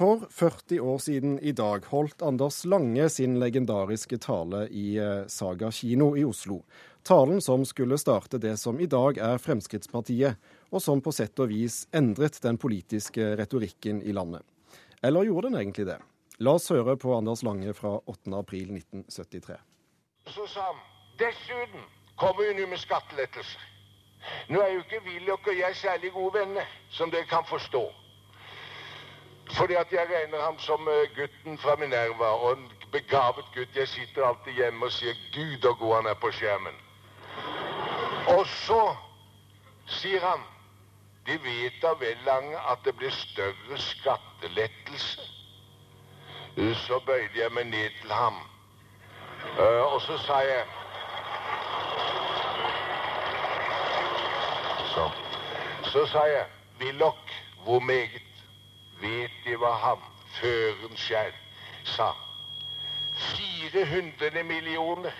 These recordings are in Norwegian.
For 40 år siden i dag holdt Anders Lange sin legendariske tale i eh, Saga kino i Oslo. Talen som skulle starte det som i dag er Fremskrittspartiet, og som på sett og vis endret den politiske retorikken i landet. Eller gjorde den egentlig det? La oss høre på Anders Lange fra 8. april 1973. Så sa han dessuten kommer vi nå med skattelettelser. Nå er jo ikke Willoch og jeg særlig gode venner, som dere kan forstå. Fordi at jeg regner ham som eh, gutten fra Minerva, og en begavet gutt. Jeg sitter alltid hjemme og sier 'Gud, så god han er på skjermen'. Og så sier han De vet da vel, Lange, at det blir større skattelettelse. Så bøyde jeg meg ned til ham, Eh, og så sa jeg Så, så sa jeg Willoch, hvor meget vet ham, føren sjæl, sa? 400 millioner.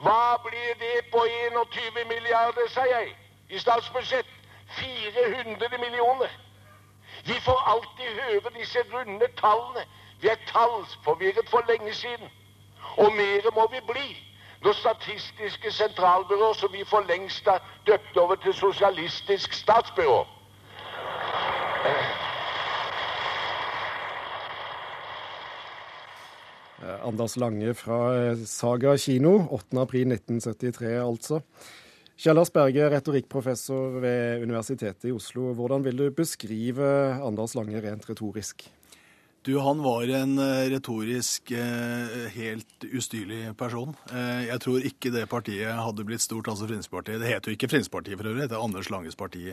Hva blir det på 21 milliarder, sa jeg, i statsbudsjett? 400 millioner. Vi får alltid høre disse runde tallene. Vi er tallforvirret for lenge siden. Og mer må vi bli når Statistiske sentralbyrå, som vi for lengst har døpt over til Sosialistisk statsbyrå Anders Lange fra eh, Saga kino, 8. april 1973 altså. Kjellars Berge, retorikkprofessor ved Universitetet i Oslo. Hvordan vil du beskrive Anders Lange rent retorisk? Du, han var en eh, retorisk eh, helt ustyrlig person. Eh, jeg tror ikke det partiet hadde blitt stort, altså Fremskrittspartiet. Det heter jo ikke Fremskrittspartiet for øvrig, det heter Anders Langes parti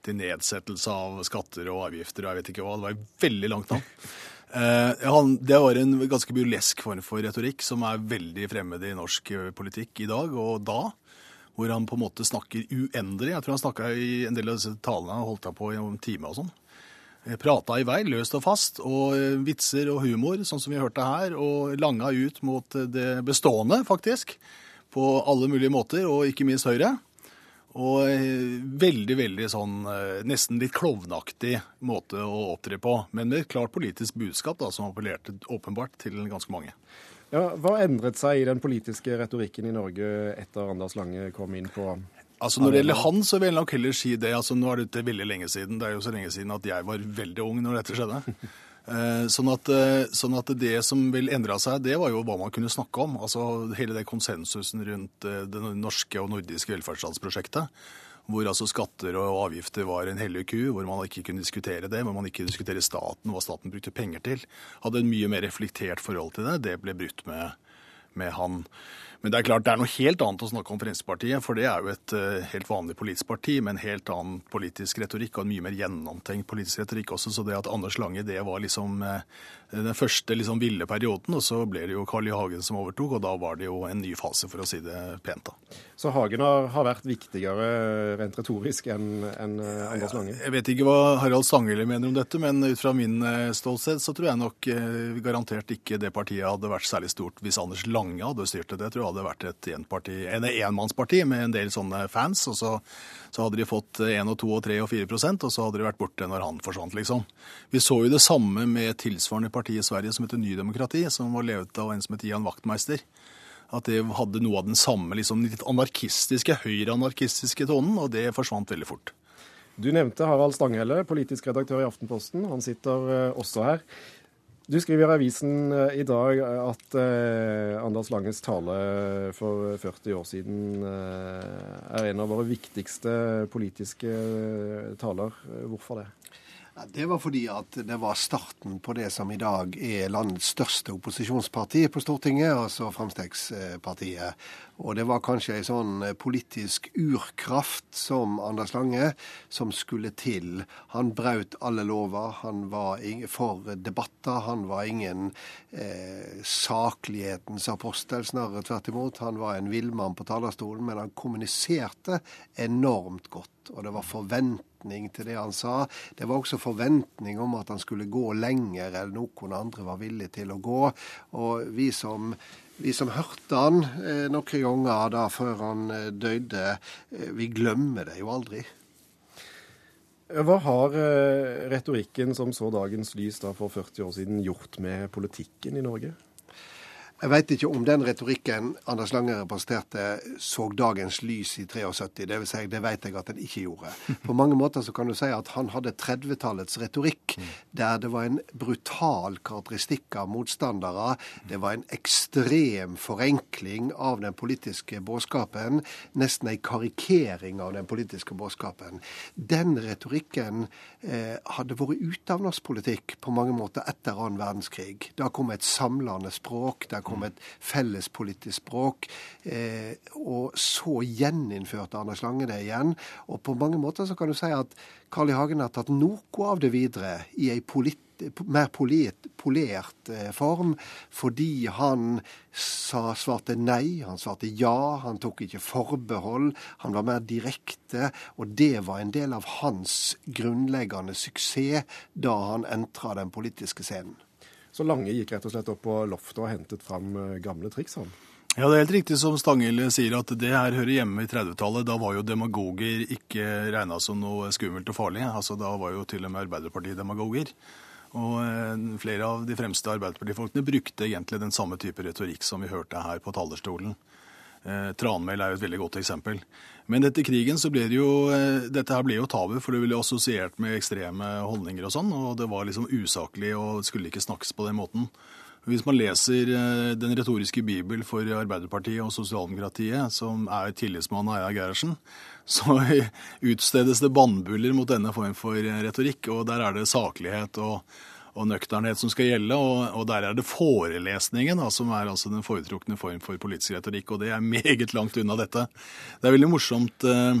til nedsettelse av skatter og avgifter og jeg vet ikke hva. Det var et veldig langt navn. Han, det var en ganske burlesk form for retorikk som er veldig fremmed i norsk politikk i dag og da. Hvor han på en måte snakker uendelig. Jeg tror han snakka i en del av disse talene han holdt på i en time og sånn. Eh, Prata i vei løst og fast, og eh, vitser og humor, sånn som vi hørte her, og langa ut mot eh, det bestående, faktisk. På alle mulige måter, og ikke minst Høyre. Og veldig, veldig sånn nesten litt klovnaktig måte å opptre på. Men med et klart politisk budskap da, som appellerte åpenbart til ganske mange. Ja, hva endret seg i den politiske retorikken i Norge etter Anders Lange kom inn på Altså Når det gjelder han, så vil jeg nok heller si det. altså Nå er det ikke veldig lenge siden. Det er jo så lenge siden at jeg var veldig ung når dette skjedde. Eh, Sånn at, eh, sånn at det som vil endre seg, det var jo hva man kunne snakke om. Altså Hele det konsensusen rundt eh, det norske og nordiske velferdsstatsprosjektet. Hvor altså skatter og avgifter var en hellig ku, hvor man ikke kunne diskutere det. Hvor man ikke diskutere staten, hva staten brukte penger til. Hadde en mye mer reflektert forhold til det. Det ble brutt med, med han. Men det er klart det er noe helt annet å snakke om Fremskrittspartiet, for det er jo et eh, helt vanlig politisk parti med en helt annen politisk retorikk og en mye mer gjennomtenkt politisk retorikk også. Så det at Anders Lange, det var liksom eh, den første liksom ville perioden, og så ble det jo Carl I. Hagen som overtok, og da var det jo en ny fase, for å si det pent. da. Så Hagen har, har vært viktigere rent retorisk enn enn, eh, Anders Lange? Jeg vet ikke hva Harald Stanghelle mener om dette, men ut fra min ståsted så tror jeg nok garantert ikke det partiet hadde vært særlig stort hvis Anders Lange hadde styrt det. Det tror jeg hadde vært et en enmannsparti med en del sånne fans, og så, så hadde de fått 1 og 2 og 3 og 4 prosent, og så hadde de vært borte når han forsvant, liksom. Vi så jo det samme med tilsvarende parti i Sverige som heter Nydemokrati, som var levet av en som het Ian Wachtmeister. At det hadde noe av den samme liksom, litt anarkistiske, høyreanarkistiske tonen, og det forsvant veldig fort. Du nevnte Harald Stanghelle, politisk redaktør i Aftenposten. Han sitter eh, også her. Du skriver i avisen eh, i dag at eh, Anders Langes tale for 40 år siden eh, er en av våre viktigste politiske eh, taler. Hvorfor det? Det var fordi at det var starten på det som i dag er landets største opposisjonsparti på Stortinget, altså Fremskrittspartiet. Og det var kanskje ei sånn politisk urkraft som Anders Lange som skulle til. Han braut alle lover, han var for debatter, han var ingen eh, saklighetens apostel, snarere tvert imot. Han var en villmann på talerstolen, men han kommuniserte enormt godt. Og det var forventning til det han sa. Det var også forventning om at han skulle gå lenger enn noen andre var villig til å gå. Og vi som vi som hørte han eh, noen ganger da før han eh, døde, eh, vi glemmer det jo aldri. Hva har eh, retorikken som så dagens lys da for 40 år siden gjort med politikken i Norge? Jeg veit ikke om den retorikken Anders Lange representerte, så dagens lys i 73. Det vil si, det vet jeg at den ikke gjorde. På mange måter så kan du si at han hadde 30-tallets retorikk, der det var en brutal karakteristikk av motstandere. Det var en ekstrem forenkling av den politiske budskapen. Nesten ei karikering av den politiske budskapen. Den retorikken eh, hadde vært ute av norsk politikk på mange måter etter annen verdenskrig. Da kom et samlende språk. der kom et felles politisk språk. Eh, og så gjeninnførte Anders Lange det igjen. Og på mange måter så kan du si at Carl I. Hagen har tatt noe av det videre i ei mer polert, polert eh, form, fordi han sa, svarte nei, han svarte ja, han tok ikke forbehold. Han var mer direkte, og det var en del av hans grunnleggende suksess da han entra den politiske scenen. Så Lange gikk rett og slett opp på loftet og hentet fram eh, gamle triks, han? Ja, det er helt riktig som Stanghild sier, at det her hører hjemme i 30-tallet. Da var jo demagoger ikke regna som noe skummelt og farlig. Altså, Da var jo til og med Arbeiderpartiet demagoger. Og eh, flere av de fremste Arbeiderpartifolkene brukte egentlig den samme type retorikk som vi hørte her på talerstolen. Eh, Tranmæl er jo et veldig godt eksempel. Men etter krigen så ble det jo eh, Dette her ble jo tabu, for det ble assosiert med ekstreme holdninger og sånn. Og det var liksom usaklig og skulle ikke snakkes på den måten. Hvis man leser eh, Den retoriske bibel for Arbeiderpartiet og sosialdemokratiet, som er tillitsmann Eia Gerhardsen, så utstedes det bannbuller mot denne form for retorikk. Og der er det saklighet og og nøkternhet som skal gjelde. Og, og der er det forelesningen da, som er altså den foretrukne form for politisk retorikk. Og det er meget langt unna dette. Det er veldig morsomt, uh,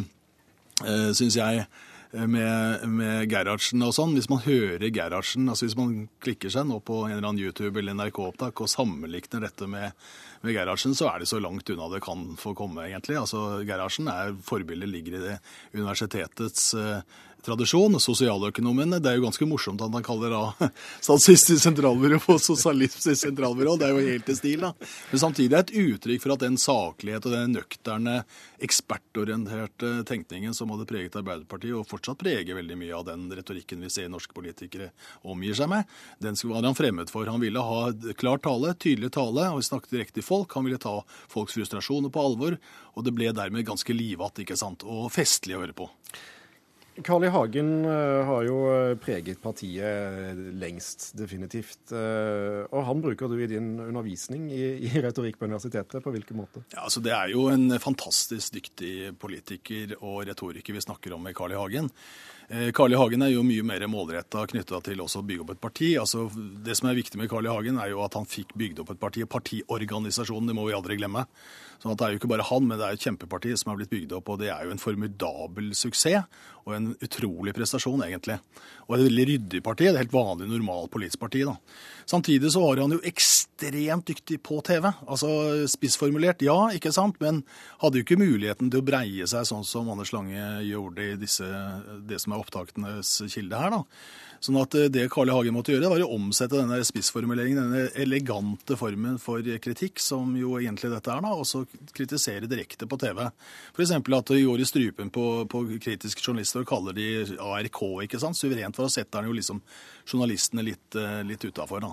uh, syns jeg, med, med Gerhardsen og sånn. Hvis man hører Gerhardsen, altså hvis man klikker seg nå på en eller annen YouTube- eller NRK-opptak og sammenlikner dette med, med, Gerhardsen, så er det så langt unna det kan få komme, egentlig. Altså Gerhardsen er Forbildet ligger i det universitetets uh, tradisjon. Sosialøkonomene. Det er jo ganske morsomt at han kaller da Statistisk sentralbyrå for Sosialistisk sentralbyrå. Det er jo helt i stil, da. Men samtidig er det et uttrykk for at den saklighet og den nøkterne, ekspertorienterte tenkningen som hadde preget Arbeiderpartiet, og fortsatt preger veldig mye av den retorikken vi ser norske politikere omgir seg med, den var han fremmed for. Han ville ha klar tale, tydelig tale, og snakke direkte til folk. Han ville ta folks frustrasjoner på alvor, og det ble dermed ganske livatt ikke sant, og festlig å høre på. Carl I. Hagen eh, har jo eh, preget partiet lengst, definitivt. Eh, og han bruker du i din undervisning i, i retorikk på universitetet. På hvilken måte? Ja, altså Det er jo en fantastisk dyktig politiker og retoriker vi snakker om med Carl I. Hagen. Carl I. Hagen er jo mye mer målretta knytta til også å bygge opp et parti. Altså, det som er viktig med Carl I. Hagen, er jo at han fikk bygd opp et parti. Partiorganisasjonen, det må vi aldri glemme. Sånn at Det er jo ikke bare han, men det er et kjempeparti som er blitt bygd opp. og Det er jo en formidabel suksess og en utrolig prestasjon, egentlig. Og et veldig ryddig parti. Er helt vanlig, normal politisk parti. da. Samtidig så var han jo ekstremt dyktig på TV. Altså spissformulert, ja, ikke sant, men hadde jo ikke muligheten til å breie seg sånn som Anders Lange gjorde i disse, det som er opptakenes kilde her. da. Sånn at eh, Det Carl I. Hagen måtte gjøre, var å omsette denne spissformuleringen, denne elegante formen for kritikk, som jo egentlig dette er, da, og så kritisere direkte på TV. F.eks. at det går i strupen på, på, kritiske journalister og kaller de ARK, ikke sant? suverent, for da setter han jo liksom journalistene litt, eh, litt utafor.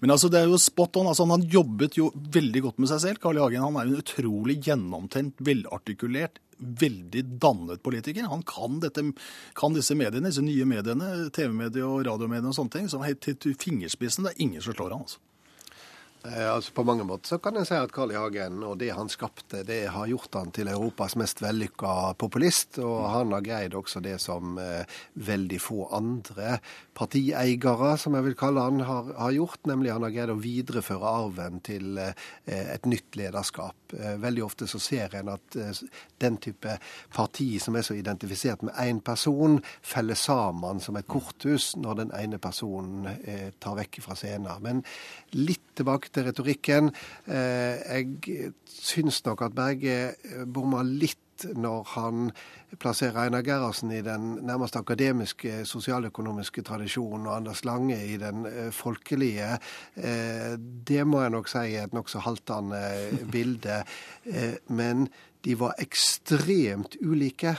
Men altså, det er jo spot on. altså Han jobbet jo veldig godt med seg selv. Carl I. Hagen han er en utrolig gjennomtent, velartikulert, veldig dannet politiker. Han kan, dette, kan disse mediene, disse nye mediene, TV-medier og radiomediene og sånne ting, som helt til fingerspissen. Det er ingen som slår han, altså. Eh, altså På mange måter så kan jeg si at Carl I. Hagen og det han skapte, det har gjort han til Europas mest vellykka populist. Og han har greid også det som eh, veldig få andre partieiere, som jeg vil kalle han, har, har, gjort. Nemlig han har greid å videreføre arven til eh, et nytt lederskap. Eh, veldig ofte så ser en at eh, den type parti som er så identifisert med én person, feller sammen som et korthus når den ene personen eh, tar vekk fra scenen. Men litt tilbake til retorikken. Eh, jeg syns nok at Berge bomma litt når han plasserer Einar Gerhardsen i den nærmest akademiske sosialøkonomiske tradisjonen og Anders Lange i den eh, folkelige. Eh, det må jeg nok si er et nokså haltende bilde. Men de var ekstremt ulike.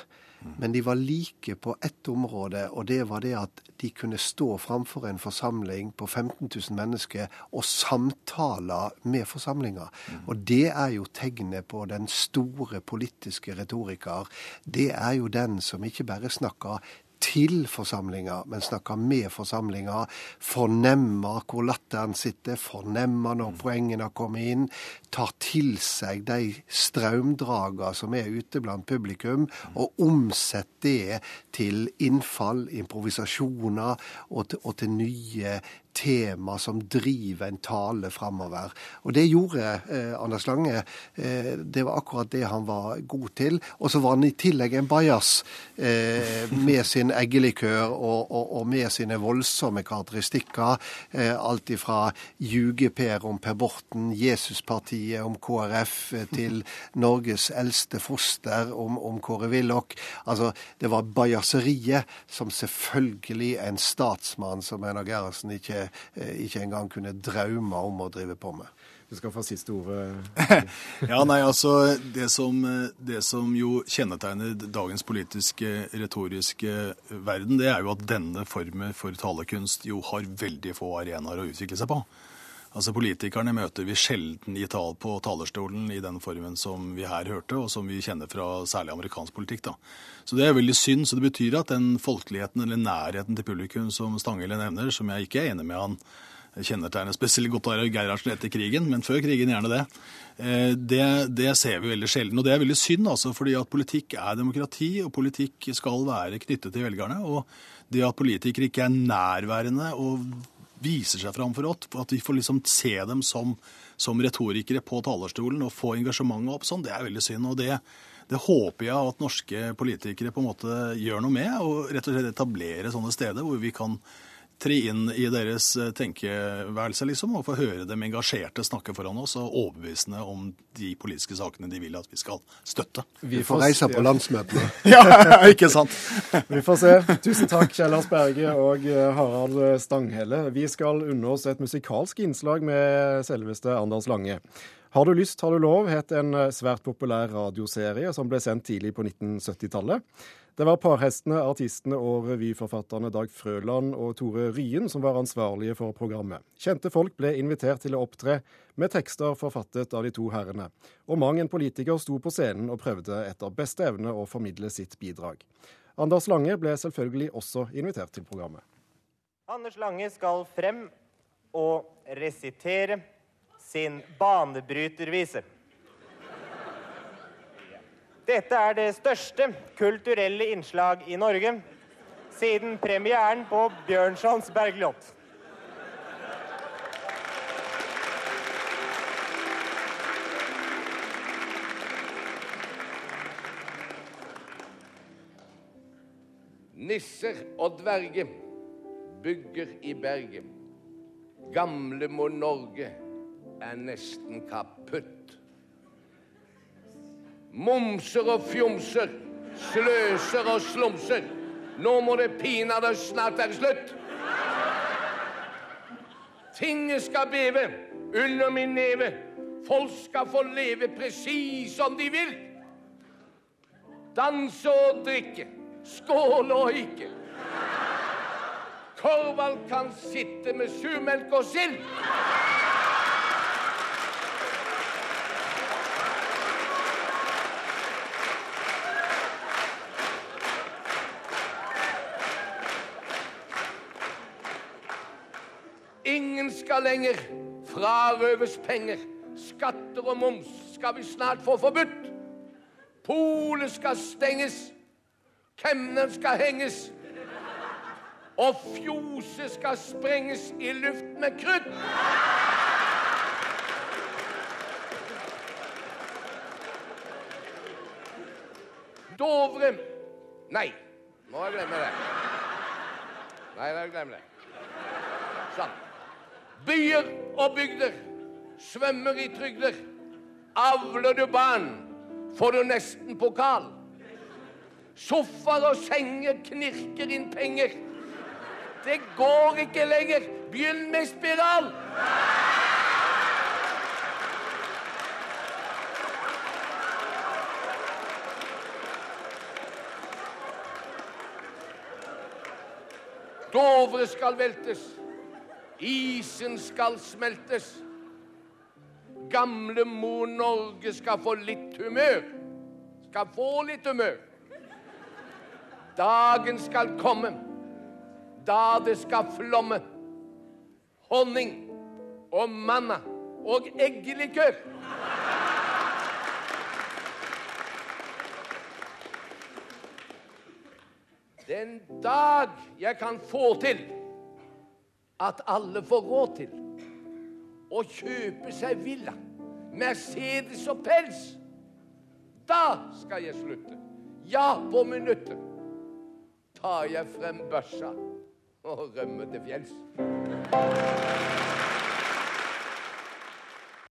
Men de var like på ett område, og det var det at de kunne stå framfor en forsamling på 15 000 mennesker og samtale med forsamlinga. Og det er jo tegnet på den store politiske retoriker. Det er jo den som ikke bare snakker til forsamlinga, men snakker med forsamlinga. Fornemmer hvor latteren sitter, fornemmer når mm. poengene kommer inn. Tar til seg de strømdragene som er ute blant publikum, mm. og omsetter det til innfall, improvisasjoner og til, og til nye tema som driver en tale framover. Og det gjorde eh, Anders Lange. Eh, det var akkurat det han var god til. Og så var han i tillegg en bajas eh, med sin eggelikør og, og, og, med sine voldsomme karakteristikker. Eh, alt ifra Juge-Per om Per Borten, Jesuspartiet om KrF, eh, til Norges eldste foster om, om Kåre Willoch. Altså, det var bajaseriet som selvfølgelig en statsmann som Einar Gerhardsen ikke Eh, ikke engang kunne drømme om å drive på med. Du skal få siste ordet. ja, nei, altså det som, det som, jo kjennetegner dagens politiske, retoriske verden, det er jo at denne formen for talekunst jo har veldig få arenaer å utvikle seg på. Altså Politikerne møter vi sjelden i tal på talerstolen i den formen som vi her hørte, og som vi kjenner fra særlig amerikansk politikk. da. Så Det er veldig synd. så Det betyr at den folkeligheten eller nærheten til publikum som Stanghelle nevner, som jeg ikke er enig med han kjennetegner spesielt godt av Gerhardsen etter krigen, men før krigen gjerne det. Eh, det, det ser vi veldig sjelden. Og det er veldig synd, altså, fordi at politikk er demokrati, og politikk skal være knyttet til velgerne. Og det at politikere ikke er nærværende og viser seg fram for oss. At vi får liksom se dem som, som retorikere på talerstolen og få engasjementet opp sånn, det er veldig synd. og det, det håper jeg at norske politikere på en måte gjør noe med, og rett og slett etablere sånne steder hvor vi kan tre inn i deres eh, tenkeværelse liksom, og få høre dem engasjerte snakke foran oss og overbevisende om de politiske sakene de vil at vi skal støtte. Vi får reise på landsmøtene. ja, ikke sant? vi får se. Tusen takk, Kjell Lars Berge og eh, Harald Stanghelle. Vi skal unne oss et musikalsk innslag med selveste Anders Lange. Har du lyst, har du lov het en eh, svært populær radioserie som ble sendt tidlig på 1970-tallet. Det var parhestene, artistene og revyforfatterne Dag Frøland og Tore Ryen som var ansvarlige for programmet. Kjente folk ble invitert til å opptre med tekster forfattet av de to herrene. Og mang en politiker sto på scenen og prøvde etter beste evne å formidle sitt bidrag. Anders Lange ble selvfølgelig også invitert til programmet. Anders Lange skal frem og resitere sin banebrytervise. Dette er det største kulturelle innslag i Norge siden premieren på Bjørnsons Bergljot. Nisser og dverger bygger i berget. Gamle må Norge er nesten kaputt. Momser og fjomser, sløser og slumser. Nå må det pinadø snart være slutt. Tinget skal beve under min neve. Folk skal få leve presis som de vil. Danse og drikke, skåle og ikke. Korvald kan sitte med surmelk og sild. Lenger frarøves penger. Skatter og moms skal vi snart få forbudt. Polet skal stenges. Kemneren skal henges. Og fjoset skal sprenges i luft med krutt. Dovre Nei, nå har jeg glemt det. Nei, jeg glemmer det. Sånn. Byer og bygder svømmer i trygder. Avler du barn, får du nesten pokal. Sofaer og senger knirker inn penger. Det går ikke lenger. Begynn med spiral. Dovre skal veltes. Isen skal smeltes. Gamle mor Norge skal få litt humør. Skal få litt humør. Dagen skal komme da det skal flomme honning og manna og eggelikør. Den dag jeg kan få til at alle får råd til å kjøpe seg villa, Mercedes og pels, da skal jeg slutte. Ja, på minuttet tar jeg frem børsa og rømmer til fjells.